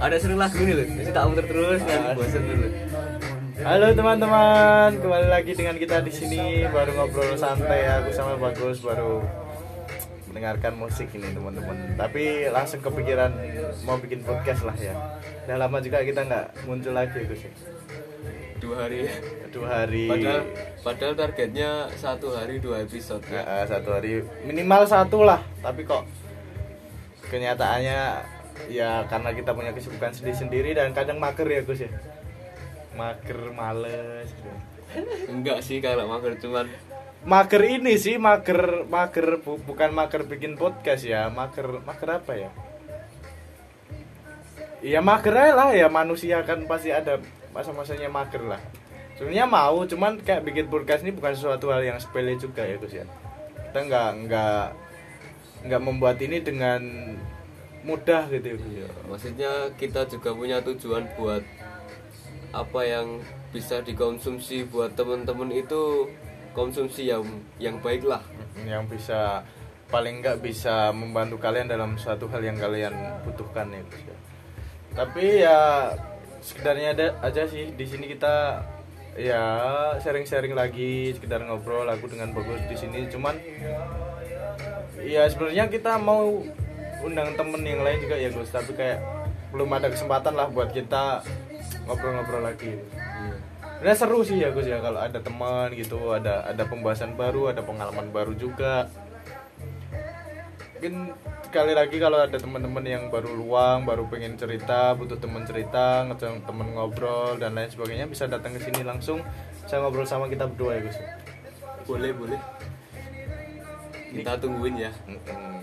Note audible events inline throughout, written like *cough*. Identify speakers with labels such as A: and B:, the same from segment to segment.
A: ada sering lagu ini loh jadi tak muter terus kan bosan dulu
B: Halo teman-teman, kembali lagi dengan kita di sini baru ngobrol santai aku sama Bagus baru mendengarkan musik ini teman-teman. Tapi langsung kepikiran mau bikin podcast lah ya. Udah lama juga kita nggak muncul lagi Gus. ya.
A: dua hari
B: Dua hari.
A: padahal padahal targetnya satu hari dua episode
B: Ya,
A: ya
B: satu hari minimal satu lah. Tapi kok kenyataannya ya karena kita punya kesibukan sendiri-sendiri dan kadang mager ya Gus ya. Mager, males. gitu.
A: enggak sih kalau mager cuman
B: mager ini sih mager mager bu- bukan mager bikin podcast ya mager mager apa ya Iya mager lah ya manusia kan pasti ada masa-masanya mager lah sebenarnya mau cuman kayak bikin podcast ini bukan sesuatu hal yang sepele juga ya Gus ya kita nggak nggak nggak membuat ini dengan mudah gitu ya ya.
A: maksudnya kita juga punya tujuan buat apa yang bisa dikonsumsi buat temen-temen itu konsumsi yang yang baik lah
B: yang bisa paling nggak bisa membantu kalian dalam suatu hal yang kalian butuhkan ya ya. Tapi ya sekedarnya ada aja sih di sini kita ya sharing-sharing lagi sekedar ngobrol aku dengan bagus di sini cuman ya sebenarnya kita mau undang temen yang lain juga ya Gus tapi kayak belum ada kesempatan lah buat kita ngobrol-ngobrol lagi Nah seru sih ya Gus ya kalau ada teman gitu, ada ada pembahasan baru, ada pengalaman baru juga. Mungkin sekali lagi kalau ada teman-teman yang baru luang, baru pengen cerita, butuh teman cerita, ngejang temen ngobrol dan lain sebagainya bisa datang ke sini langsung. Saya ngobrol sama kita berdua ya Gus.
A: boleh boleh kita tungguin ya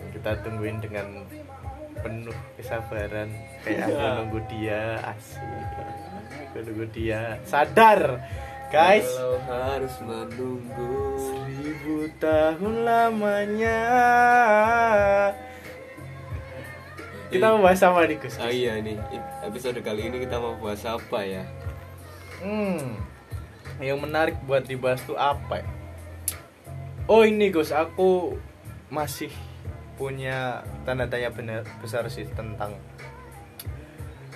B: Kita tungguin dengan penuh kesabaran kayak aku nunggu dia asik. Aku nunggu dia. Sadar, guys.
A: kalau harus menunggu
B: Seribu tahun lamanya Kita mau bahas apa nih Gus?
A: ah iya nih episode kali ini kita mau bahas apa ya
B: Hmm, yang menarik buat dibahas tuh apa ya? Oh ini Gus, aku masih punya tanda tanya benar besar sih tentang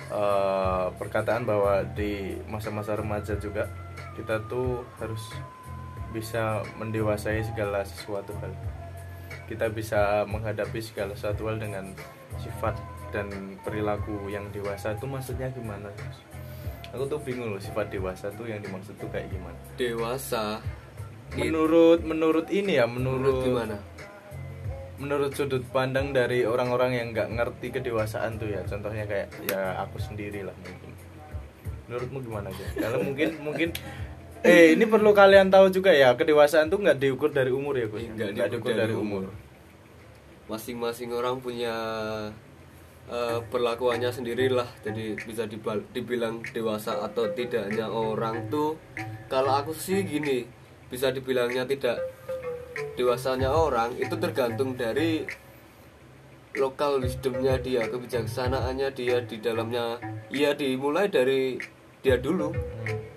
B: eh, perkataan bahwa di masa-masa remaja juga kita tuh harus bisa mendewasai segala sesuatu hal. Kita bisa menghadapi segala sesuatu hal dengan sifat dan perilaku yang dewasa itu maksudnya gimana? Aku tuh bingung loh sifat dewasa tuh yang dimaksud tuh kayak gimana?
A: dewasa
B: Menurut menurut ini ya
A: menurut
B: menurut
A: gimana?
B: Menurut sudut pandang dari orang-orang yang nggak ngerti kedewasaan tuh ya contohnya kayak ya aku sendiri lah mungkin. Menurutmu gimana aja kalau *laughs* mungkin mungkin eh ini perlu kalian tahu juga ya kedewasaan tuh nggak diukur dari umur ya Gus
A: Nggak diukur dari umur. masing-masing orang punya eh, perlakuannya sendirilah jadi bisa dibilang dewasa atau tidaknya orang tuh. Kalau aku sih gini bisa dibilangnya tidak dewasanya orang itu tergantung dari lokal wisdomnya dia kebijaksanaannya dia di dalamnya. Ya dimulai dari dia dulu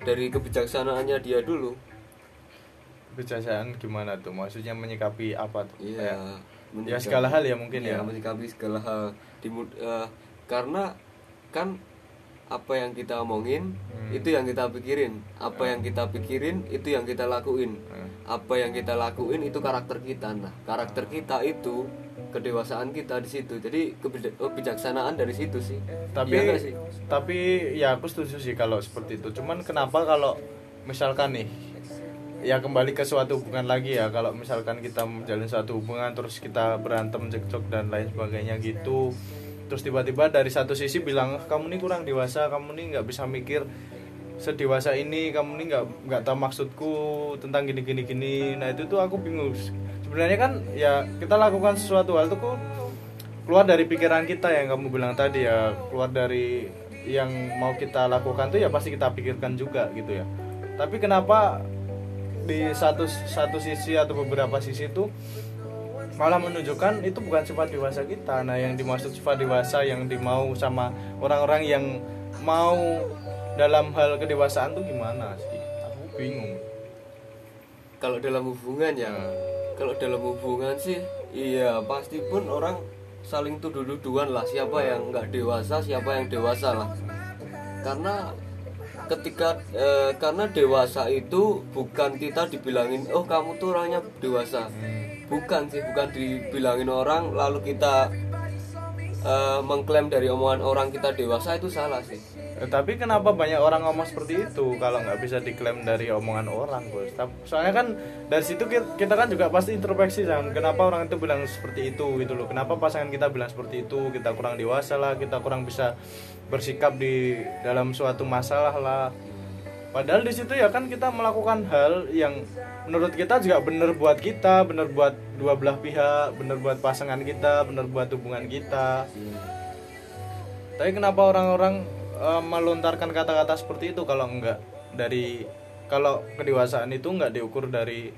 A: dari kebijaksanaannya dia dulu.
B: Kebijaksanaan gimana tuh? Maksudnya menyikapi apa tuh?
A: Iya.
B: Kayak- ya segala hal ya mungkin
A: Iya,
B: ya.
A: menyikapi segala hal. Dimu- eh, karena kan apa yang kita omongin
B: Hmm.
A: itu yang kita pikirin. Apa yang kita pikirin itu yang kita lakuin.
B: Hmm.
A: apa yang kita lakuin itu karakter kita nah. Karakter kita itu kedewasaan kita di situ. Jadi kebija- kebijaksanaan dari situ sih.
B: Tapi
A: nggak sih?
B: tapi ya aku setuju sih kalau seperti itu. Cuman kenapa kalau misalkan nih ya kembali ke suatu hubungan lagi ya. Kalau misalkan kita menjalin suatu hubungan terus kita berantem cekcok dan lain sebagainya gitu terus tiba-tiba dari satu sisi bilang kamu ini kurang dewasa kamu ini nggak bisa mikir sedewasa ini kamu ini nggak nggak tahu maksudku tentang gini gini. Gini nah itu tuh aku bingung. Sebenarnya kan ya kita lakukan sesuatu hal tuh kok keluar dari pikiran kita yang kamu bilang tadi ya. Keluar dari yang mau kita lakukan tuh ya pasti kita pikirkan juga gitu ya. Tapi kenapa di satu satu sisi atau beberapa sisi itu malah menunjukkan itu bukan sifat dewasa kita. Nah yang dimaksud sifat dewasa yang dimau sama orang-orang yang mau dalam hal kedewasaan tuh gimana sih? Aku bingung.
A: Kalau dalam hubungan ya kalau dalam hubungan sih iya pasti pun orang saling tuduh-tuduhan lah siapa yang nggak dewasa siapa yang dewasa lah. Karena ketika eh, karena dewasa itu bukan kita dibilangin oh kamu tuh orangnya dewasa bukan sih bukan dibilangin orang lalu kita eh, mengklaim dari omongan orang kita dewasa itu salah sih
B: Eh, tapi kenapa banyak orang ngomong seperti itu kalau nggak bisa diklaim dari omongan orang? Tap- Soalnya kan dari situ ki- kita kan juga pasti introspeksi kan. Kenapa orang itu bilang seperti itu gitu loh? Kenapa pasangan kita bilang seperti itu? Kita kurang dewasa lah, kita kurang bisa bersikap di dalam suatu masalah lah. Padahal di situ ya kan kita melakukan hal yang menurut kita juga benar buat kita, benar buat dua belah pihak, benar buat pasangan kita, benar buat hubungan kita. Tapi kenapa orang-orang eh, melontarkan kata-kata seperti itu kalau enggak dari kalau kedewasaan itu enggak diukur dari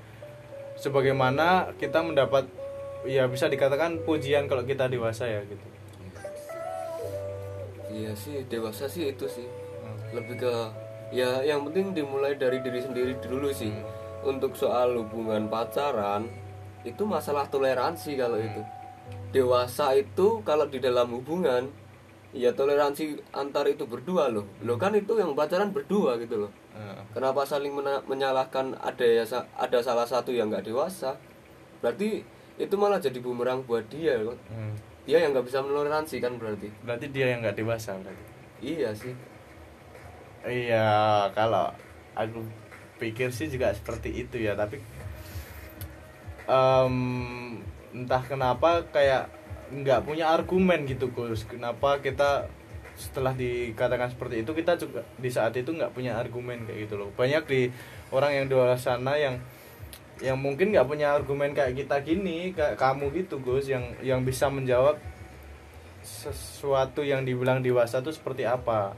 B: sebagaimana kita mendapat ya bisa dikatakan pujian kalau kita dewasa ya gitu.
A: iya sih dewasa sih itu sih lebih ke ya yang penting dimulai dari diri sendiri dulu sih. Untuk soal hubungan pacaran itu masalah toleransi kalau itu. Dewasa itu kalau di dalam hubungan ya toleransi antar itu berdua loh. Lo kan itu yang pacaran berdua gitu loh.
B: Heeh.
A: kenapa saling mena- menyalahkan ada ya sa- ada salah satu yang nggak dewasa? Berarti itu malah jadi bumerang buat dia kan
B: Hmm.
A: dia yang nggak bisa menoleransi kan berarti?
B: Berarti dia yang enggak dewasa berarti.
A: iya sih
B: Iya, kalau aku pikir sih juga seperti itu ya, tapi em, entah kenapa kayak nggak punya argumen gitu Gus. Kenapa kita setelah dikatakan seperti itu kita juga di saat itu nggak punya argumen kayak gitu loh. Banyak di orang yang di luar sana yang yang mungkin nggak punya argumen kayak kita gini, kayak kamu gitu Gus, yang yang bisa menjawab sesuatu yang dibilang dewasa itu seperti apa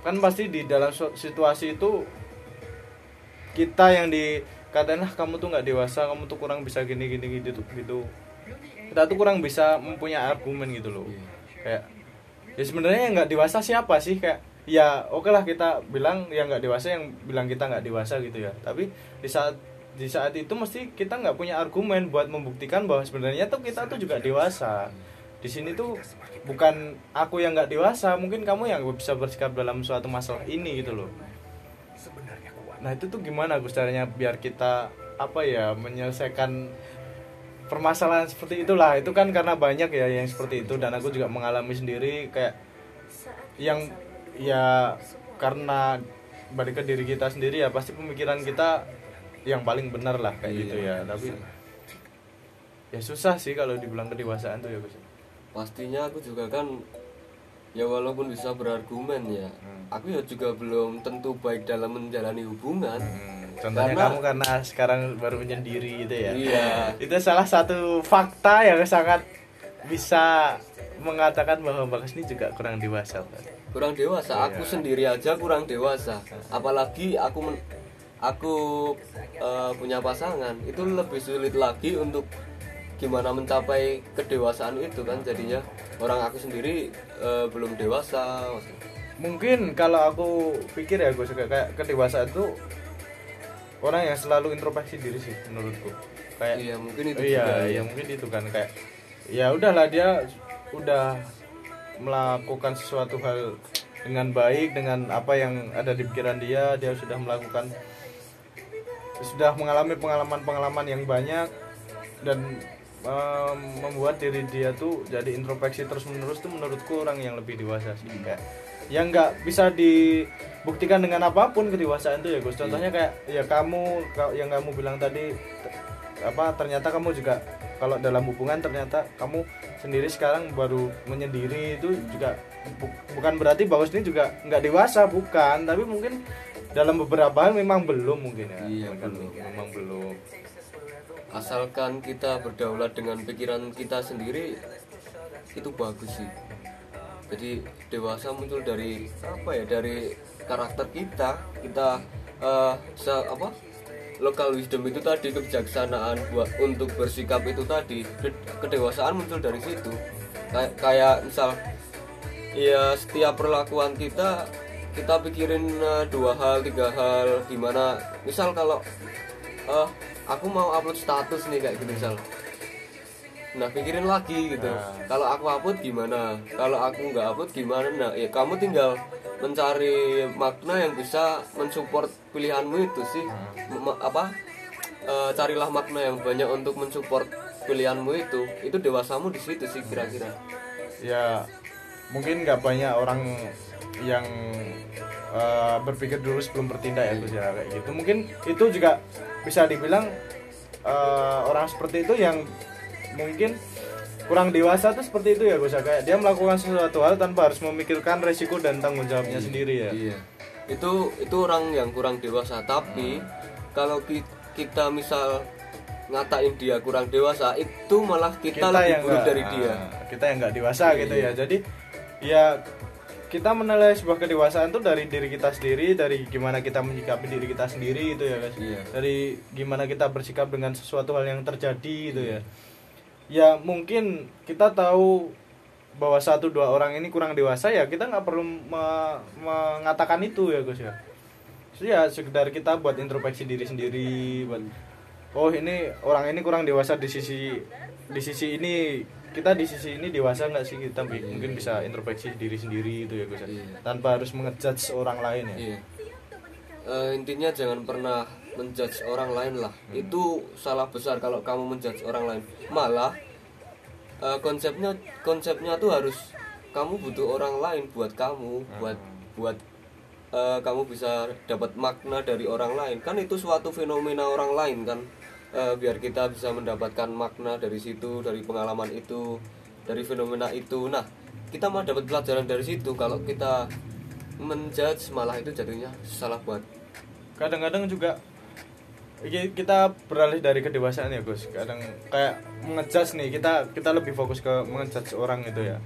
B: kan pasti di dalam situasi itu kita yang dikatain lah kamu tuh nggak dewasa kamu tuh kurang bisa gini gini gitu gitu. Kita tuh kurang bisa mempunyai argumen gitu loh. Kayak ya sebenarnya yang nggak dewasa siapa sih? Kayak ya oke lah kita bilang yang nggak dewasa yang bilang kita nggak dewasa gitu ya. Tapi di saat di saat itu mesti kita nggak punya argumen buat membuktikan bahwa sebenarnya tuh kita tuh juga dewasa di sini tuh bukan aku yang nggak dewasa mungkin kamu yang bisa bersikap dalam suatu masalah ini gitu loh. Nah itu tuh gimana Gus caranya biar kita apa ya menyelesaikan permasalahan seperti itulah. Itu kan karena banyak ya yang seperti itu dan aku juga mengalami sendiri kayak yang ya karena balik ke diri kita sendiri ya pasti pemikiran kita yang paling benar lah kayak
A: Iya.
B: gitu ya. Tapi ya susah sih kalau dibilang kedewasaan tuh ya Gus
A: pastinya aku juga kan ya walaupun bisa berargumen ya
B: Hmm.
A: aku ya juga belum tentu baik dalam menjalani hubungan
B: Hmm, contohnya
A: Karena-
B: kamu karena sekarang baru menyendiri gitu ya.
A: Iya. *laughs*
B: Itu salah satu fakta yang sangat bisa mengatakan bahwa Bagas ini juga kurang dewasa.
A: Kurang dewasa aku
B: Iya.
A: sendiri aja kurang dewasa apalagi aku men- aku eh, punya pasangan itu lebih sulit lagi untuk gimana mencapai kedewasaan itu kan jadinya. Orang aku sendiri eh, belum dewasa
B: Mungkin kalau aku pikir ya Gus kayak kedewasaan itu orang yang selalu introspeksi diri sih menurutku. Kayak
A: iya mungkin itu
B: iya,
A: juga.
B: iya mungkin itu kan kayak ya udahlah dia udah melakukan sesuatu hal dengan baik dengan apa yang ada di pikiran dia dia sudah melakukan sudah mengalami pengalaman-pengalaman yang banyak dan em, membuat diri dia tuh jadi introspeksi terus menerus tuh menurutku orang yang lebih dewasa sih. Kayak yang nggak bisa dibuktikan dengan apa pun kedewasaan tuh ya Gus. Contohnya kayak ya kamu ka- yang kamu bilang tadi apa ternyata kamu juga kalau dalam hubungan ternyata kamu sendiri sekarang baru menyendiri itu juga bu- bukan berarti bahwa ini juga nggak dewasa bukan. Tapi mungkin dalam beberapa hal memang belum mungkin ya.
A: Iya,
B: Memang
A: belum.
B: memang belum
A: asalkan kita berdaulat dengan pikiran kita sendiri itu bagus sih. Jadi dewasa muncul dari apa ya dari karakter kita. Kita eh, se- apa lokal wisdom itu tadi kebijaksanaan buat untuk bersikap itu tadi Ke- kedewasaan muncul dari situ. Kayak kayak misal ya setiap perlakuan kita kita pikirin eh, dua hal tiga hal gimana. Misal kalau eh aku mau upload status nih kayak gitu misal. Nah pikirin lagi gitu.
B: Nah.
A: kalau aku upload gimana? Kalau aku nggak upload gimana? Nah ya kamu tinggal mencari makna yang bisa mensupport pilihanmu itu sih.
B: Nah.
A: M- apa? Eh, carilah makna yang banyak untuk mensupport pilihanmu itu. Itu dewasamu di situ sih kira-kira.
B: Ya mungkin nggak banyak orang yang eh, berpikir dulu sebelum bertindak ya Gus ya kayak gitu. Mungkin itu juga bisa dibilang eh, orang seperti itu yang mungkin kurang dewasa tuh seperti itu ya ya kayak dia melakukan sesuatu hal tanpa harus memikirkan resiko dan tanggung jawabnya sendiri ya
A: Iya. Itu itu orang yang kurang dewasa. Tapi kalau ki- kita misal ngatain dia kurang dewasa, itu malah kita, lebih buruk dari dia.
B: ah, kita yang nggak dewasa gitu
A: Iya.
B: ya jadi ya kita menilai sebuah kedewasaan tuh dari diri kita sendiri dari gimana kita menyikapi diri kita sendiri itu ya guys.
A: Iya.
B: dari gimana kita bersikap dengan sesuatu hal yang terjadi itu ya. Ya mungkin kita tahu bahwa satu dua orang ini kurang dewasa ya kita nggak perlu me- mengatakan itu ya Gus ya. Jadi ya sekedar kita buat introspeksi diri sendiri buat oh ini orang ini kurang dewasa di sisi di sisi ini kita di sisi ini dewasa nggak sih kita bi- mungkin bisa introspeksi diri sendiri itu ya Gus ya.
A: Iya.
B: tanpa harus mengejudge orang lain ya
A: Iya. Eh, intinya jangan pernah menjudge orang lain lah. Itu salah besar kalau kamu menjudge orang lain. Malah eh, konsepnya konsepnya tuh harus kamu butuh orang lain buat kamu, buat buat eh, kamu bisa dapat makna dari orang lain. Kan itu suatu fenomena orang lain kan. Eh, biar kita bisa mendapatkan makna dari situ, dari pengalaman itu, dari fenomena itu. Nah, kita mau dapat pelajaran dari situ. Kalau kita menjudge malah itu jadinya salah buat
B: kadang-kadang juga ki- kita beralih dari kedewasaan ya Gus kadang kayak mengejudge nih kita kita lebih fokus ke mengejudge orang itu ya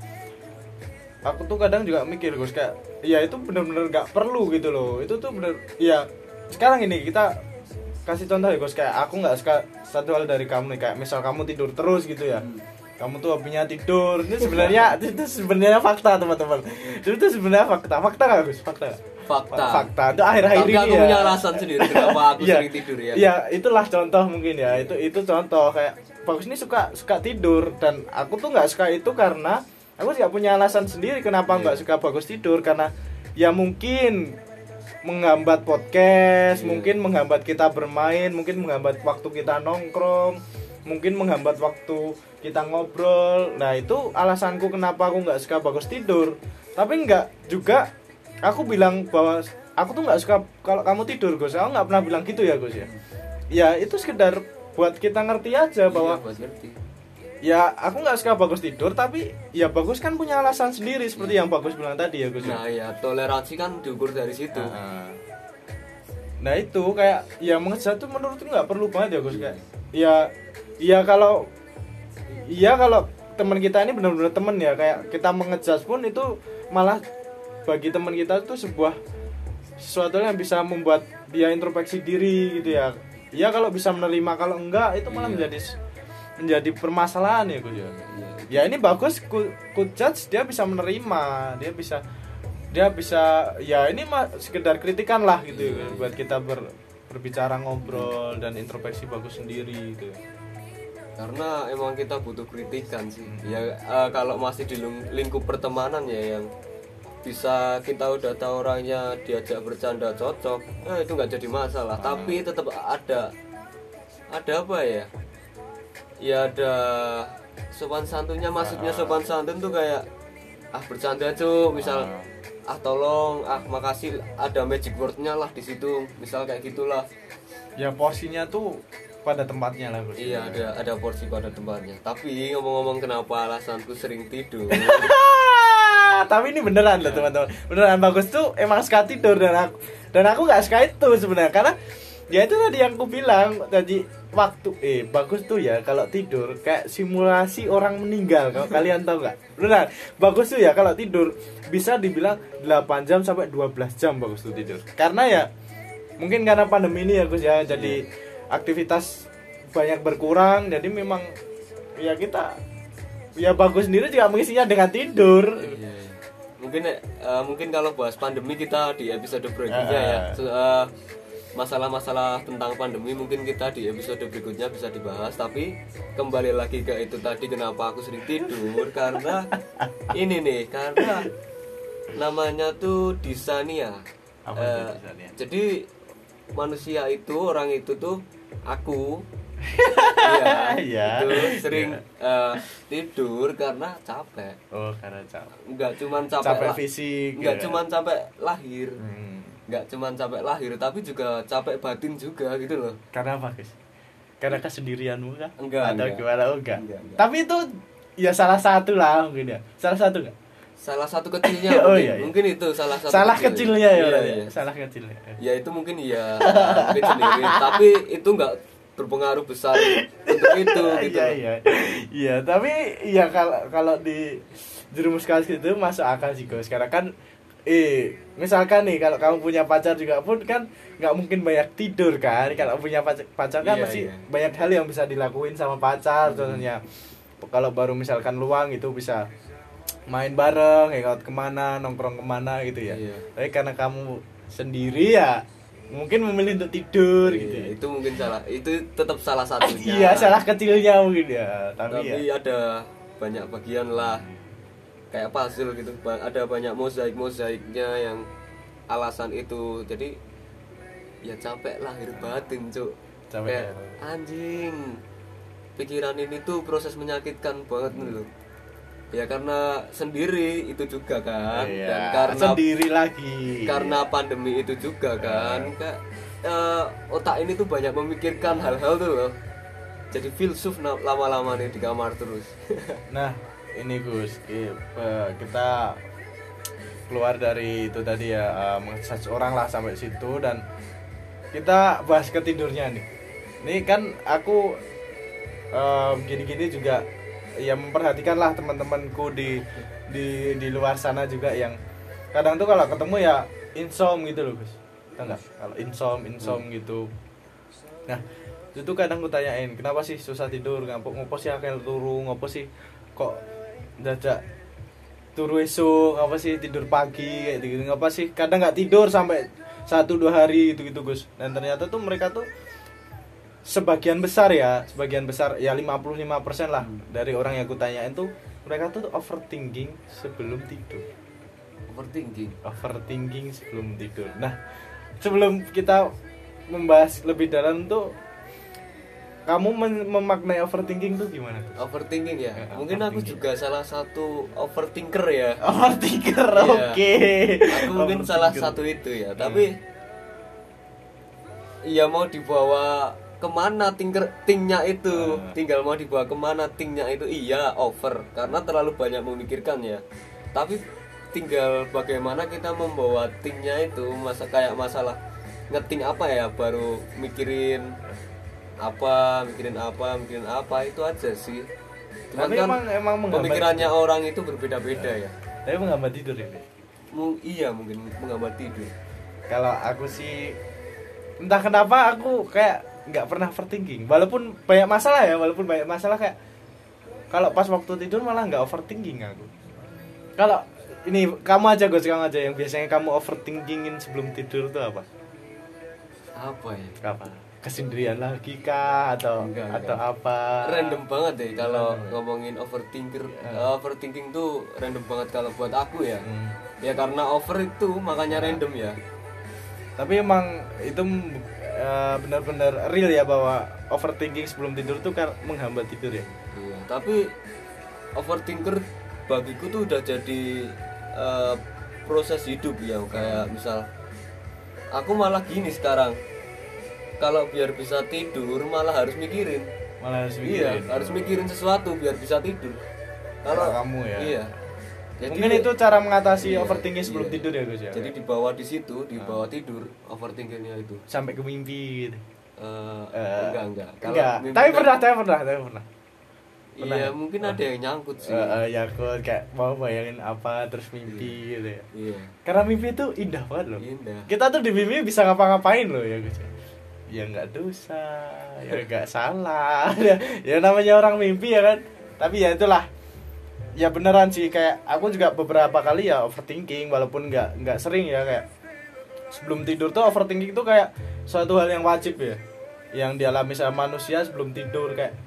B: aku tuh kadang juga mikir Gus kayak ya itu bener-bener gak perlu gitu loh itu tuh bener ya sekarang ini kita kasih contoh ya Gus. Kayak aku nggak suka satu hal dari kamu nih. Kayak misal kamu tidur terus gitu ya. Kamu tuh hobinya tidur. Itu sebenarnya *laughs* itu sebenarnya fakta teman-teman. Itu tuh sebenarnya fakta. Fakta nggak Gus? Fakta.
A: Fakta.
B: fakta. Itu akhir-akhir ini
A: aku
B: ya.
A: punya alasan sendiri kenapa aku *laughs*
B: Iya.
A: sering tidur ya.
B: Iya, itulah contoh mungkin ya. Itu itu contoh kayak bagus ini suka suka tidur. Dan aku tuh nggak suka itu karena aku nggak punya alasan sendiri kenapa nggak suka bagus tidur. Karena ya mungkin menghambat podcast,
A: Iya.
B: mungkin menghambat kita bermain, mungkin menghambat waktu kita nongkrong, mungkin menghambat waktu kita ngobrol. Nah, itu alasanku kenapa aku nggak suka bagus tidur. Tapi nggak juga aku bilang bahwa aku tuh nggak suka kalau kamu tidur Gus. Aku nggak pernah bilang gitu ya Gus ya. Ya, itu sekedar buat kita ngerti aja bahwa
A: Iya, buat ngerti.
B: Ya aku nggak suka bagus tidur tapi ya bagus kan punya alasan sendiri seperti yang bagus bilang tadi ya Gus ya.
A: Nah, ya toleransi kan diukur dari situ.
B: Nah, nah itu kayak ya mengejat tuh menurutku nggak perlu banget ya Gus kayak ya ya kalau iya kalau teman kita ini benar-benar teman ya kayak kita mengejat pun itu malah bagi teman kita itu sebuah sesuatu yang bisa membuat dia introspeksi diri gitu ya ya kalau bisa menerima kalau enggak itu malah
A: Iya.
B: menjadi menjadi permasalahan ya Gus ya
A: Iya.
B: ya ini bagus ku, ku judge dia bisa menerima dia bisa dia bisa ya ini mah sekedar kritikan lah gitu ya, buat kita ber, berbicara ngobrol dan introspeksi bagus sendiri gitu
A: Karena emang kita butuh kritikan sih. Ya eh, kalau masih di ling- lingkup pertemanan ya yang bisa kita udah tahu orangnya diajak bercanda cocok, eh, itu nggak jadi masalah. Tapi tetap ada ada apa ya? Ya ada sopan santunnya. Maksudnya sopan santun tuh kayak ah bercanda cuy, misal ah tolong, ah makasih ada magic wordnya lah di situ, misal kayak gitulah.
B: ya porsinya tuh pada tempatnya lah Gus.
A: Iya ada ada porsi pada tempatnya. Tapi ngomong-ngomong kenapa alasanku sering tidur. *laughs*
B: tapi ini beneran loh teman-teman beneran bagus tuh emang suka tidur dan aku dan aku nggak suka itu sebenarnya karena ya itu tadi yang aku bilang tadi waktu eh bagus tuh ya kalau tidur kayak simulasi orang meninggal kalau kalian tahu nggak? Beneran bagus tuh ya kalau tidur. Bisa dibilang 8 jam sampai 12 jam bagus tuh tidur. Karena ya mungkin karena pandemi ini ya Gus ya. Jadi aktivitas banyak berkurang. Jadi memang ya kita ya bagus sendiri juga mengisinya dengan tidur.
A: Iya. Mungkin eh, mungkin kalau bahas pandemi kita di episode berikutnya
B: Ah.
A: ya. So, eh, masalah-masalah tentang pandemi mungkin kita di episode berikutnya bisa dibahas tapi kembali lagi ke itu tadi kenapa aku sering tidur karena ini nih karena namanya tuh disania
B: Apa itu disania?
A: jadi manusia itu orang itu tuh aku iya
B: Iya.
A: itu sering eh, tidur karena capek
B: oh karena capek
A: nggak cuman capek,
B: capek fisik
A: nggak
B: ya.
A: cuman capek lahir
B: Hmm.
A: Nggak cuman capek lahir tapi juga capek batin juga gitu loh
B: karena apa guys karena kesendirianmu kah
A: Enggak,
B: atau
A: enggak.
B: gimana oh, enggak.
A: Enggak, enggak.
B: tapi itu ya salah satu lah mungkin ya salah satu enggak
A: salah satu *laughs* kecilnya
B: Oh,
A: mungkin,
B: iya, iya.
A: mungkin itu salah satu
B: salah kecilnya ya
A: Iya,
B: berarti.
A: iya.
B: salah kecilnya
A: ya itu mungkin iya mungkin sendiri tapi itu nggak berpengaruh besar untuk *laughs* itu gitu
B: iya
A: loh.
B: iya iya tapi ya kalau kalau di jerumuskan gitu masuk akal sih guys karena kan eh misalkan nih kalau kamu punya pacar juga pun kan nggak mungkin banyak tidur kan. Kalau punya pacar, pacar kan
A: Iya,
B: masih
A: iya.
B: banyak hal yang bisa dilakuin sama pacar contohnya. Kalau baru misalkan luang itu bisa main bareng hangout ke mana nongkrong ke mana gitu ya.
A: Iya.
B: tapi karena kamu sendiri ya mungkin memilih untuk tidur
A: Iya,
B: gitu ya.
A: itu mungkin salah itu tetap salah satunya.
B: Iya salah kecilnya mungkin ya tapi,
A: tapi
B: ya.
A: ada banyak bagian lah kayak puzzle gitu. Ada banyak mozaik mozaiknya yang alasan itu. Jadi ya capek lahir batin cuk.
B: Capek
A: kayak
B: lahir.
A: anjing pikiran ini tuh proses menyakitkan banget nih loh ya karena sendiri itu juga kan
B: Iya,
A: dan karena
B: sendiri lagi.
A: karena pandemi itu juga kan kayak eh, otak ini tuh banyak memikirkan hal-hal tuh loh. Jadi filsuf lama-lama nih di kamar terus. *laughs*
B: Nah ini Gus eh, kita keluar dari itu tadi ya eh, mengejudge orang lah sampai situ dan kita bahas ke tidurnya nih ini kan aku eh, gini-gini juga ya memperhatikan lah teman-temanku di di di luar sana juga yang kadang tuh kalau ketemu ya insom gitu loh Gus. Tahu nggak? Kalau insom insom gitu. Nah itu kadang aku tanyain kenapa sih susah tidur? Ngapo ngopo sih akil turu ngopo sih? Kok dadak turu esok apa sih tidur pagi kayak gitu ngapa sih kadang nggak tidur sampai satu dua hari gitu gitu Gus. Dan ternyata tuh mereka tuh sebagian besar ya sebagian besar ya 55% lah dari orang yang aku tanyain tuh mereka tuh overthinking sebelum tidur.
A: Overthinking?
B: Overthinking sebelum tidur. Nah, sebelum kita membahas lebih dalam tuh kamu memaknai overthinking tuh gimana?
A: overthinking ya?
B: Ya,
A: mungkin aku juga salah satu overthinker ya.
B: Overthinker,
A: Iya.
B: oke.
A: aku mungkin salah satu itu ya tapi ya mau dibawa ke mana tingker tingnya itu?
B: Ah.
A: tinggal mau dibawa ke mana tingnya itu? Iya over. Karena terlalu banyak memikirkan ya. Tapi tinggal bagaimana kita membawa tingnya itu masa kayak masalah ngeting apa ya baru mikirin apa mikirin apa mikirin apa itu aja sih Cuman
B: Tapi
A: kan
B: emang emang
A: pemikirannya orang itu berbeda-beda ya
B: Tapi menghambat tidur ya. Dek?
A: Mu- iya mungkin menghambat tidur
B: Kalau aku sih entah kenapa aku kayak nggak pernah overthinking. Walaupun banyak masalah ya, walaupun banyak masalah kayak kalau pas waktu tidur malah nggak overthinking aku. Kalau ini kamu aja Gus, kamu aja yang biasanya kamu overthinkingin sebelum tidur tuh apa?
A: apa ya
B: Apa? Kesendirian lagi kah atau
A: Enggak,
B: atau
A: enggak.
B: apa?
A: random banget deh kalau
B: Random ya?
A: ngomongin overthinker
B: Ya.
A: overthinking tuh random banget kalau buat aku ya
B: Hmm.
A: ya karena over itu makanya random ya
B: Tapi emang itu eh, benar-benar real ya bahwa overthinking sebelum tidur tuh kan menghambat tidur ya.
A: Iya, tapi overthinker bagiku tuh udah jadi eh, proses hidup ya kayak misal aku malah gini sekarang kalau biar bisa tidur malah harus mikirin
B: Malah harus
A: iya
B: mikirin.
A: harus mikirin sesuatu biar bisa tidur
B: Kalau kamu ya.
A: iya
B: Mungkin itu cara mengatasi
A: Iya,
B: overthinking sebelum
A: iya.
B: tidur ya Gus ya.
A: jadi di bawah di situ di bawah tidur overthinkingnya itu
B: sampai ke mimpi gitu.
A: Eh,
B: Eh,
A: enggak enggak
B: enggak.
A: mimpi
B: Tapi pernah, tapi pernah, tapi pernah. pernah
A: iya
B: ya?
A: mungkin ada yang nyangkut sih
B: eh, ya aku kayak mau bayangin apa terus mimpi gitu ya.
A: iya
B: Karena mimpi itu indah banget loh.
A: indah
B: Kita tuh di mimpi bisa ngapa-ngapain loh ya Gus. Ya nggak dosa, ya nggak salah. ya, *laughs* ya namanya orang mimpi ya kan. Tapi ya itulah. Ya beneran sih kayak aku juga beberapa kali ya overthinking walaupun nggak nggak sering ya kayak sebelum tidur tuh overthinking tuh kayak suatu hal yang wajib ya yang dialami sama manusia sebelum tidur kayak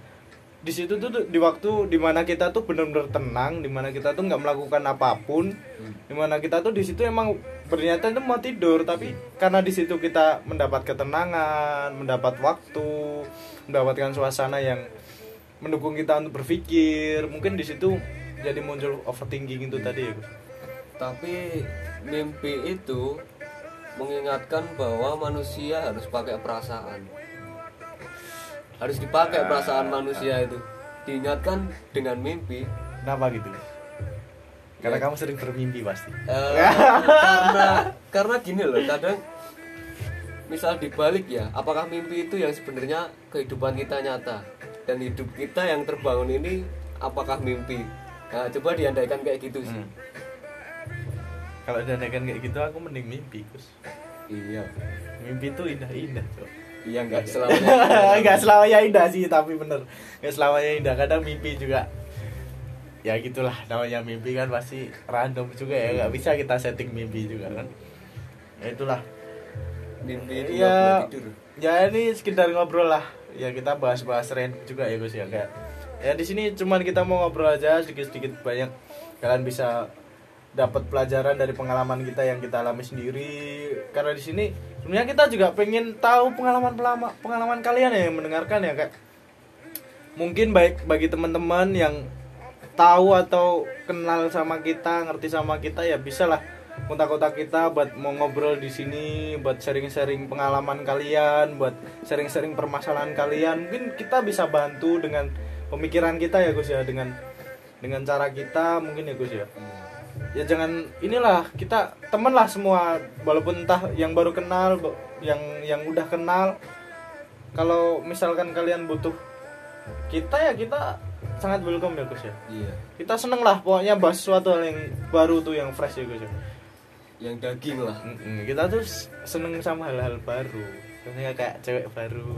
B: di situ tuh di waktu di mana kita tuh benar-benar tenang di mana kita tuh nggak melakukan apa pun di mana kita tuh di situ emang berniatan tuh mau tidur tapi karena di situ kita mendapat ketenangan mendapat waktu mendapatkan suasana yang mendukung kita untuk berpikir mungkin di situ jadi muncul overthinking itu tadi ya
A: tapi mimpi itu mengingatkan bahwa manusia harus pakai perasaan harus dipakai perasaan manusia itu. Diingatkan dengan mimpi.
B: Kenapa gitu karena
A: Ya.
B: kamu sering bermimpi pasti.
A: Eh, karena karena gini loh kadang misal dibalik ya apakah mimpi itu yang sebenarnya kehidupan kita nyata? Dan hidup kita yang terbangun ini apakah mimpi? Nah coba diandaikan kayak gitu sih.
B: Hmm. kalau diadakan kayak gitu aku mending mimpi Gus.
A: Iya.
B: Mimpi itu indah-indah Cok.
A: Iya nggak selamanya *laughs*
B: nggak selamanya indah sih tapi bener. Nggak selamanya indah. Kadang mimpi juga ya gitulah namanya mimpi kan pasti random juga ya. Nggak bisa kita setting mimpi juga kan. Ya itulah.
A: Mimpi itu nggak
B: ya
A: tidur.
B: ya ini sekedar ngobrol lah. Ya kita bahas-bahas random juga ya Gus ya. Kayak ya di sini cuman kita mau ngobrol aja sedikit-sedikit banyak. Kalian bisa dapat pelajaran dari pengalaman kita yang kita alami sendiri. Karena di sini sebenarnya kita juga pengen tahu pengalaman pengalaman kalian ya yang mendengarkan ya kayak mungkin baik bagi teman-teman yang tahu atau kenal sama kita ngerti sama kita ya bisa lah kontak-kontak kita buat mau ngobrol di sini buat sharing-sharing pengalaman kalian buat sharing-sharing permasalahan kalian. Mungkin kita bisa bantu dengan pemikiran kita ya Gus ya dengan dengan cara kita mungkin ya Gus ya ya jangan inilah kita temen lah semua walaupun entah yang baru kenal yang yang udah kenal. Kalau misalkan kalian butuh kita ya kita sangat welcome ya Gus ya?
A: Iya.
B: Kita seneng lah pokoknya bahas sesuatu hal yang baru tuh yang fresh ya Gus ya?
A: Yang daging lah.
B: Mm-mm, kita tuh seneng sama hal-hal baru. Contohnya kayak cewek baru.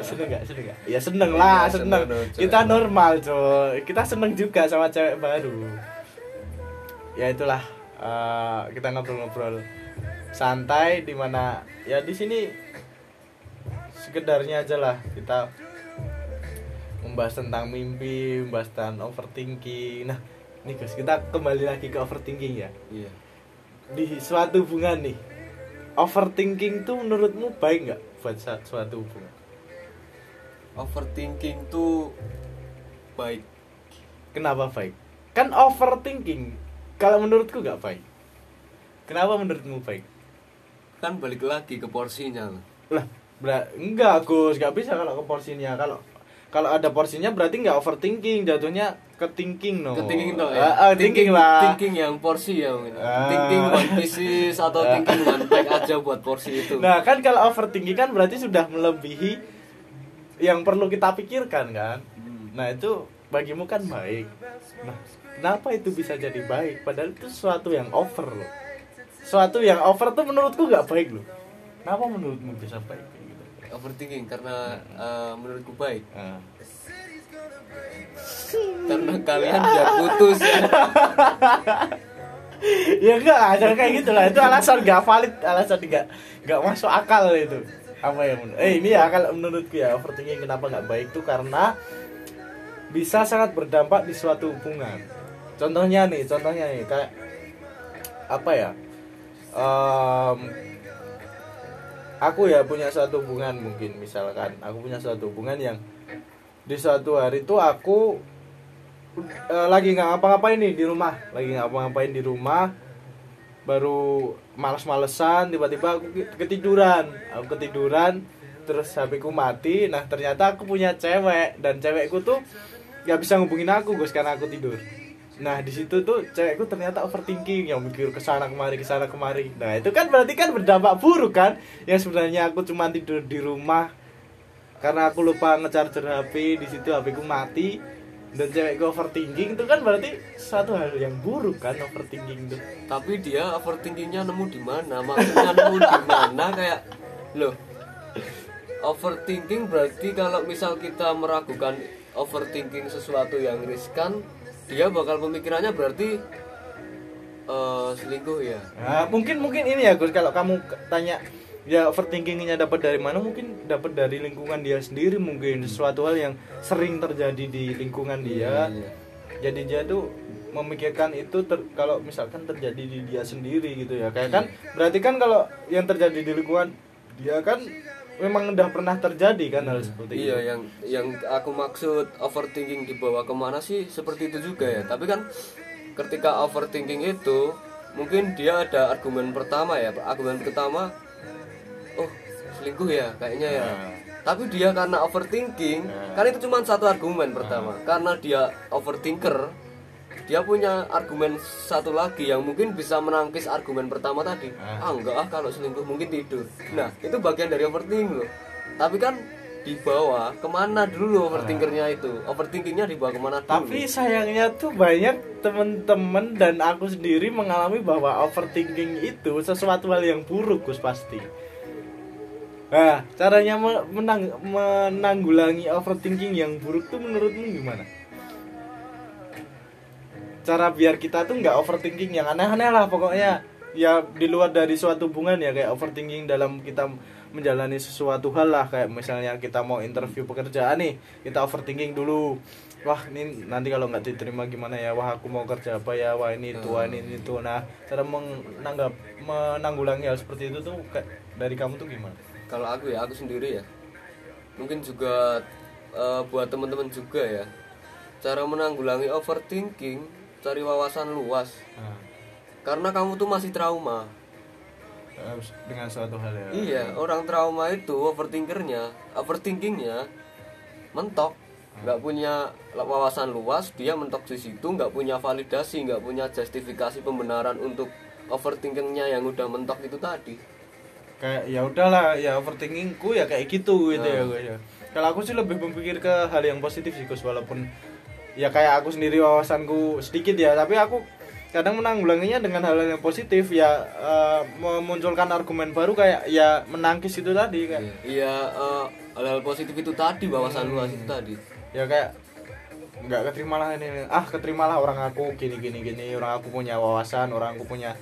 B: Ya, seneng gak seneng gak ya seneng lah
A: Iya,
B: seneng,
A: seneng
B: kita normal coy. Kita seneng juga sama cewek baru ya itulah eh, kita ngobrol-ngobrol santai di mana ya di sini sekedarnya aja lah kita membahas tentang mimpi membahas tentang overthinking. Nah nih Gus kita kembali lagi ke overthinking ya.
A: Iya.
B: Di suatu hubungan nih overthinking tuh menurutmu baik nggak buat suatu hubungan?
A: Overthinking tuh baik.
B: Kenapa baik? Kan overthinking kalau menurutku nggak baik. Kenapa menurutmu baik?
A: Kan balik lagi ke porsinya
B: lah bra- enggak Gus. Nggak bisa kalau ke porsinya. Kalau kalau ada porsinya berarti nggak overthinking. Jatuhnya ke thinking no
A: ke thinking tuh
B: Ah, ah, thinking, lah.
A: thinking yang porsi ya mungkin
B: Ah.
A: thinking one pieces atau thinking one pack aja buat porsi itu.
B: Nah kan kalau overthinking kan berarti sudah melebihi yang perlu kita pikirkan kan.
A: Hmm.
B: Nah itu bagimu kan baik. Nah kenapa itu bisa jadi baik? Padahal itu sesuatu yang over loh. Sesuatu yang over tuh menurutku nggak baik loh. Kenapa menurutmu bisa baik? Gitu.
A: overthinking karena eh, menurutku baik
B: Nah. *laughs*
A: karena kalian biar putus *laughs*
B: ya enggak ada kayak gitu lah itu alasan gak valid alasan gak gak masuk akal itu apa ya menurut eh ini ya kalau menurutku ya overthinking kenapa nggak baik tuh karena bisa sangat berdampak di suatu hubungan contohnya nih contohnya nih kayak apa ya? Em, aku ya punya suatu hubungan mungkin misalkan. Aku punya suatu hubungan yang di suatu hari itu aku eh, lagi nggak ngapa-ngapain nih di rumah. Lagi nggak ngapa-ngapain di rumah baru males-malesan tiba-tiba aku ke- ketiduran. Aku ketiduran terus HP ku mati. Nah ternyata aku punya cewek dan cewekku tuh nggak bisa ngubungin aku Gus karena aku tidur nah di situ tuh cewekku ternyata overthinking yang mikir ke sana kemari ke sana kemari. Nah itu kan berarti kan berdampak buruk kan? Yang sebenarnya aku cuma tidur di rumah karena aku lupa ngecharger HP di situ HP ku mati. Dan cewekku overthinking itu kan berarti suatu hal yang buruk kan overthinking itu.
A: Tapi dia overthinkingnya nemu di mana? Maksudnya nemu di mana? *laughs* Kayak loh overthinking berarti kalau misal kita meragukan overthinking sesuatu yang riskan dia bakal pemikirannya berarti eh, selingkuh ya?
B: Nah, mungkin mungkin ini ya Gus. Kalau kamu tanya ya overthinkingnya dapat dari mana mungkin dapat dari lingkungan dia sendiri mungkin. Sesuatu hal yang sering terjadi di lingkungan dia.
A: Iya.
B: jadi dia tuh memikirkan itu ter- kalau misalkan terjadi di dia sendiri gitu ya. Kayak kan berarti kan kalau yang terjadi di lingkungan dia kan memang udah pernah terjadi kan hal seperti
A: Iya,
B: itu
A: yang yang aku maksud overthinking dibawa ke mana sih seperti itu juga ya. Tapi kan ketika overthinking itu mungkin dia ada argumen pertama ya. Argumen pertama, oh selingkuh ya kayaknya ya.
B: Nah.
A: Tapi dia karena overthinking, kan itu cuma satu argumen pertama. Karena dia overthinker, dia punya argumen satu lagi yang mungkin bisa menangkis argumen pertama tadi. Ah enggak ah kalau selingkuh mungkin tidur. Nah itu bagian dari overthinking loh. Tapi kan dibawa ke mana dulu overthinkernya itu? Overthinkingnya dibawa ke mana dulu?
B: tapi sayangnya tuh banyak temen-temen dan aku sendiri mengalami bahwa overthinking itu sesuatu hal yang buruk Gus pasti Nah, caranya me- menang- menanggulangi overthinking yang buruk tuh menurutmu gimana? Cara biar kita tuh nggak overthinking yang aneh-aneh lah pokoknya. Ya di luar dari suatu hubungan ya kayak overthinking dalam kita menjalani sesuatu hal lah. Kayak misalnya kita mau interview pekerjaan nih kita overthinking dulu. Wah ini nanti kalau nggak diterima gimana ya? Wah aku mau kerja apa ya? Wah ini itu wah ini itu. Nah cara menanggap menanggulangi hal seperti itu tuh kayak dari kamu tuh gimana?
A: Kalau aku ya, aku sendiri ya. Mungkin juga eh, buat teman-teman juga ya. Cara menanggulangi overthinking, cari wawasan luas.
B: Nah,
A: Karena kamu tuh masih trauma.
B: dengan suatu hal ya
A: Iya, orang trauma itu overthinkernya, overthinkingnya mentok, nggak punya wawasan luas, dia mentok di situ, nggak punya validasi, nggak punya justifikasi pembenaran untuk overthinkingnya yang udah mentok itu tadi.
B: kayak ya udahlah ya overthinkingku ya kayak gitu gitu ya gue ya kalau aku sih lebih berpikir ke hal yang positif sih Gus walaupun ya kayak aku sendiri wawasanku sedikit ya. Tapi aku kadang menanggulanginya dengan hal yang positif. Ya eh, memunculkan argumen baru kayak ya menangkis itu tadi kayak.
A: Iya, eh, hal-hal positif itu tadi, wawasan luas itu tadi.
B: ya kayak nggak keterimalah ini. Ah keterimalah orang aku gini gini gini. Orang aku punya wawasan orang aku punya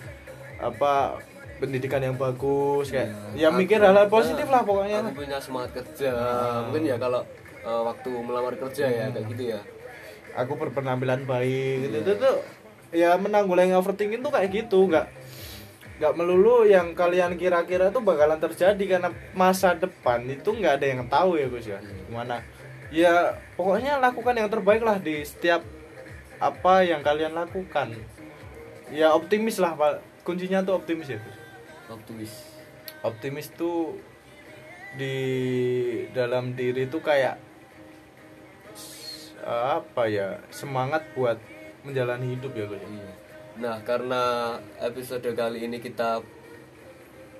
B: apa pendidikan yang bagus kayak. Ya
A: Aku-
B: mikir hal-hal positif lah
A: Aku
B: pokoknya
A: punya semangat kerja, mungkin ya kalau eh, waktu melamar kerja ya kayak gitu ya.
B: Aku berpenampilan baik gitu. Itu tuh ya menanggulangi overthinking tuh kayak gitu. Nggak nggak melulu yang kalian kira-kira tuh bakalan terjadi karena masa depan itu nggak ada yang tahu ya Gus ya. Gimana? Ya pokoknya lakukan yang terbaik lah di setiap apa yang kalian lakukan. Ya optimis lah pak. Kuncinya tuh optimis ya Gus.
A: Optimis.
B: optimis tuh di dalam diri tuh kayak apa ya semangat buat menjalani hidup ya Gus ya?
A: Iya. Nah, karena episode kali ini kita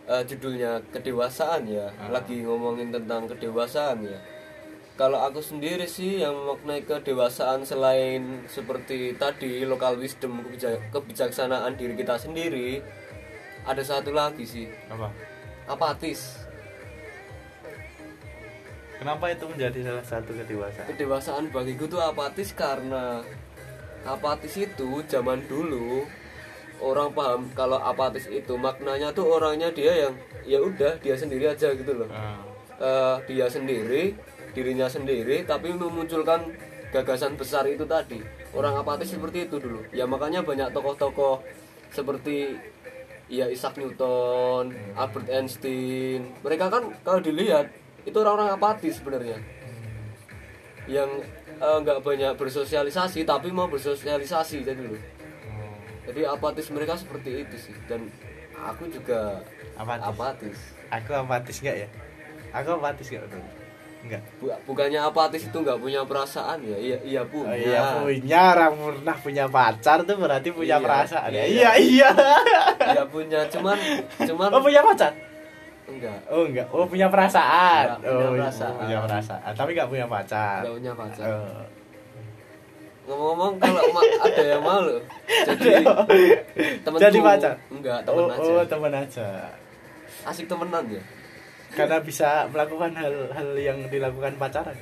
A: eh, judulnya kedewasaan ya, lagi ngomongin tentang kedewasaan ya. Kalau aku sendiri sih yang memaknai kedewasaan selain seperti tadi local wisdom kebijak- kebijaksanaan diri kita sendiri, ada satu lagi sih,
B: apa
A: apatis.
B: Kenapa itu menjadi salah satu kedewasaan
A: Kedewasaan bagiku tuh apatis karena apatis itu zaman dulu orang paham kalau apatis itu maknanya tuh orangnya dia yang ya udah dia sendiri aja gitu loh.
B: Ah,
A: Eh, dia sendiri, dirinya sendiri tapi memunculkan gagasan besar itu tadi. Orang apatis seperti itu dulu. Ya makanya banyak tokoh-tokoh seperti ya Isaac Newton, Albert Einstein. Mereka kan kalau dilihat itu orang-orang apatis sebenarnya. Yang eh, nggak banyak bersosialisasi tapi mau bersosialisasi jadi dulu jadi apatis mereka seperti itu sih. Dan aku juga
B: Apatis.
A: apatis.
B: Aku apatis nggak ya? Aku apatis nggak betul nggak.
A: Bu- bukannya apatis itu nggak punya perasaan ya? Iya iya punya.
B: Oh, iya punya. Orang pernah punya pacar tuh berarti punya
A: Iya,
B: perasaan ya?
A: Iya.
B: iya iya.
A: Iya punya cuman *laughs* cuman
B: oh punya pacar
A: enggak.
B: Oh enggak. Oh punya perasaan.
A: Nggak punya
B: oh
A: perasaan.
B: punya perasaan. Tapi nggak punya pacar.
A: Enggak punya pacar.
B: Oh.
A: ngomong-ngomong kalau *laughs* ada yang mau loh. Jadi temenku.
B: Jadi pacar?
A: enggak temen
B: oh,
A: aja.
B: oh teman aja.
A: Asik temenan ya?
B: Karena bisa melakukan hal-hal yang dilakukan pacaran.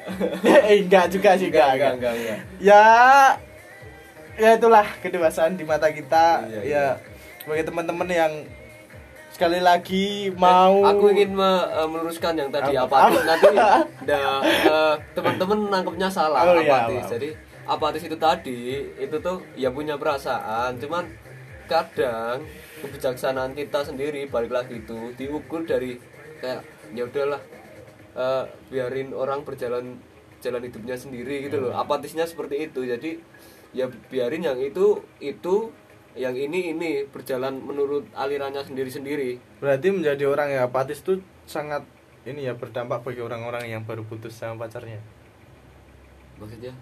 B: *laughs* Eh enggak juga sih enggak,
A: enggak enggak. enggak
B: ya ya itulah kedewasaan di mata kita.
A: Iya,
B: ya bagi teman-teman yang sekali lagi mau
A: aku ingin me- eh, meluruskan yang tadi
B: Apa?
A: apatis nanti eh, teman-teman nangkepnya salah
B: Oh, iya,
A: apatis
B: apa?
A: jadi apatis itu tadi? Itu tuh ya punya perasaan cuman kadang kebijaksanaan kita sendiri balik lagi itu diukur dari kayak ya udahlah eh, biarin orang berjalan jalan hidupnya sendiri gitu loh. Apatisnya seperti itu? Jadi ya biarin yang itu itu yang ini ini berjalan menurut alirannya sendiri-sendiri.
B: Berarti menjadi orang yang apatis tuh sangat ini ya berdampak bagi orang-orang yang baru putus sama pacarnya.
A: Maksudnya?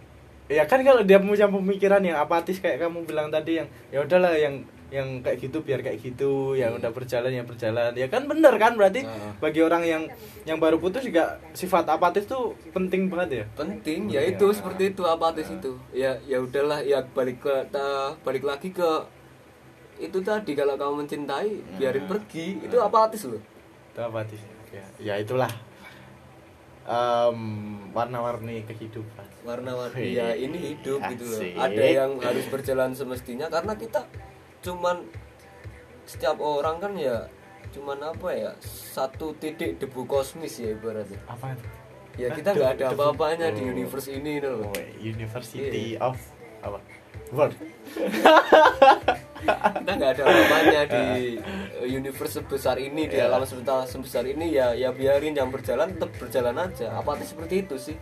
B: Ya kan kalau dia punya pemikiran yang apatis kayak kamu bilang tadi yang ya udahlah yang yang kayak gitu biar kayak gitu yang udah berjalan yang berjalan. Ya kan bener kan berarti
A: Heeh.
B: bagi orang yang yang baru putus juga sifat apatis tuh penting banget ya.
A: Penting ya itu seperti itu apatis itu. Ya ya udahlah ya balik ke ta- balik lagi ke itu tadi kalau kamu mencintai biarin pergi. Itu apatis loh
B: itu apatis ya, ya itulah. Em, warna-warni kehidupan.
A: Warna-warni. Ya ini hidup gitu loh.
B: Asik.
A: ada yang harus berjalan semestinya karena kita cuman setiap orang kan ya cuman apa ya satu titik debu kosmis ya ibaratnya.
B: Apa itu?
A: ya kita nggak ada apa-apanya di
B: Oh.
A: universe ini loh.
B: Oh, University
A: Iya.
B: of apa? World *laughs*
A: kita nggak ada apa-apanya di uh, universe sebesar ini di
B: Iya.
A: alam semesta sebesar ini ya ya biarin yang berjalan tetap berjalan aja. Apa seperti itu sih?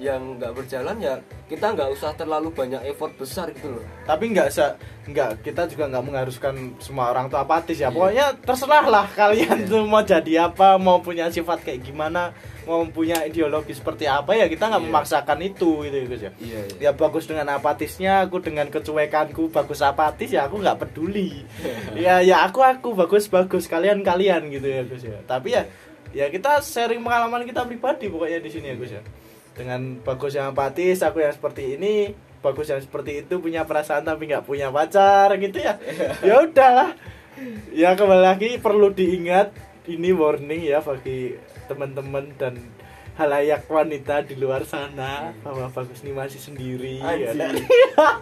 A: Yang nggak berjalan ya kita nggak usah terlalu banyak effort besar gitu loh.
B: Tapi nggak se nggak kita juga nggak mengharuskan semua orang tuh apatis ya.
A: Iya.
B: pokoknya terserah lah kalian tuh mau jadi apa mau punya sifat kayak gimana mau punya ideologi seperti apa ya kita nggak
A: Iya.
B: memaksakan itu gitu Gus ya?
A: Iya
B: ya bagus dengan apatisnya aku dengan kecuekanku bagus apatis ya aku nggak peduli. Ya ya aku aku bagus bagus kalian kalian gitu ya Gus ya? Tapi ya ya kita sharing pengalaman kita pribadi pokoknya di sini ya Gus ya? Dengan bagus yang apatis aku yang seperti ini bagus yang seperti itu punya perasaan tapi nggak punya pacar gitu ya? Ya udahlah. Ya kembali lagi perlu diingat ini warning ya bagi teman-teman dan halayak wanita di luar sana bahwa bagus ini masih sendiri ya.
A: Anjir.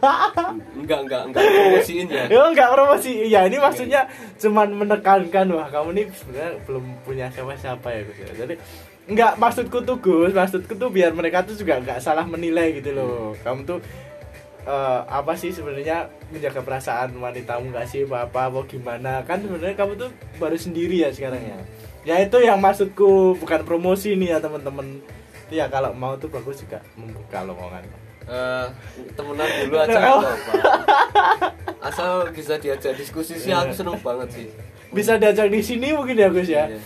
A: *laughs* enggak enggak enggak promosiin ya
B: Ya enggak promosi. Ya ini maksudnya cuman menekankan wah kamu nih sebenarnya belum punya siapa-siapa ya Gus. Jadi enggak maksudku tuh Gus, maksudku tuh biar mereka tuh juga enggak salah menilai gitu loh. Kamu tuh eh, apa sih sebenarnya menjaga perasaan wanitamu enggak sih apa apa apa gimana kan sebenarnya kamu tuh baru sendiri ya sekarang ya ya itu yang maksudku bukan promosi nih ya teman-teman. Ya kalau mau tuh bagus juga membuka lowongan.
A: Eh, temenan dulu *laughs* aja nggak apa-apa asal bisa diajak diskusi sih aku seneng banget sih.
B: Bisa diajak di sini mungkin ya Gus ya?
A: Iya.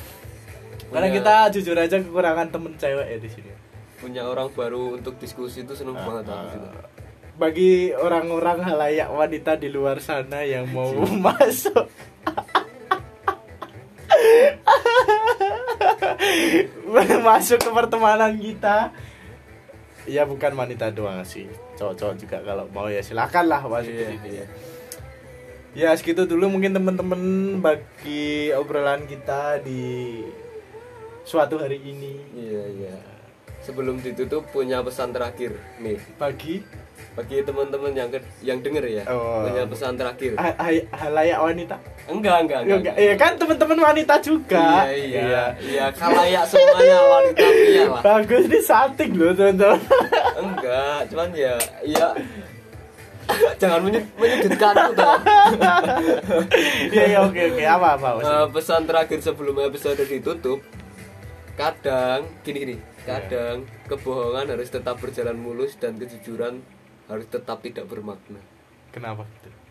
B: Karena
A: Punya-
B: kita jujur aja kekurangan temen cewek ya di sini.
A: punya orang baru untuk diskusi itu seneng banget aku juga.
B: Bagi orang-orang halayak wanita di luar sana yang mau *laughs* masuk masuk ke pertemanan kita. Ya bukan wanita doang sih. Cowok-cowok juga kalau mau ya silakan lah masuk ke
A: Iya,
B: sini
A: iya.
B: ya segitu dulu mungkin temen-temen bagi obrolan kita di suatu hari ini.
A: Iya iya. Sebelum ditutup punya pesan terakhir nih
B: bagi
A: bagi teman-teman yang ke- yang denger ya.
B: Oh.
A: Punya pesan terakhir.
B: ha- ha- halayak wanita
A: Enggak enggak
B: Ya,
A: enggak.
B: enggak. Iya kan teman-teman wanita juga
A: Iya iya. Iya kalayak semuanya wanita pria lah.
B: bagus ini salting loh teman-teman
A: Enggak, cuman ya ya *laughs* jangan menyud- menyudutkan toh. *laughs*
B: iya iya oke oke apa apa
A: Eh, pesan terakhir sebelum episode ditutup kadang gini gini kadang kebohongan harus tetap berjalan mulus dan kejujuran harus tetap tidak bermakna
B: kenapa gitu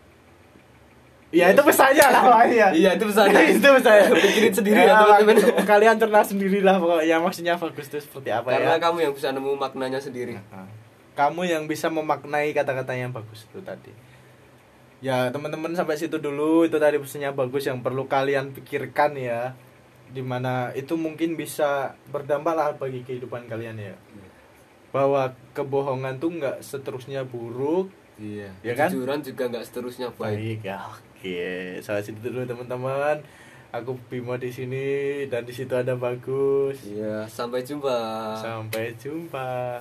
B: Iya itu pesannya lah Pak. iya.
A: Itu pesannya. *laughs*
B: itu pesannya.
A: Pikirin sendiri ya, teman-teman.
B: Kalian cerna sendirilah pokoknya maksudnya bagus itu seperti apa
A: karena
B: ya.
A: kamu yang bisa nemu maknanya sendiri
B: Kamu yang bisa memaknai kata-kata yang bagus itu tadi. Ya teman-teman sampai situ dulu itu tadi pesannya bagus yang perlu kalian pikirkan ya. Di mana itu mungkin bisa berdampak lah bagi kehidupan kalian ya. Bahwa kebohongan tuh nggak seterusnya buruk,
A: iya.
B: Ya kan?
A: kejujuran juga nggak seterusnya baik.
B: Baik ya oke. Sampai situ dulu teman-teman. Aku Bimo di sini dan di situ ada bagus.
A: Iya sampai jumpa.
B: Sampai jumpa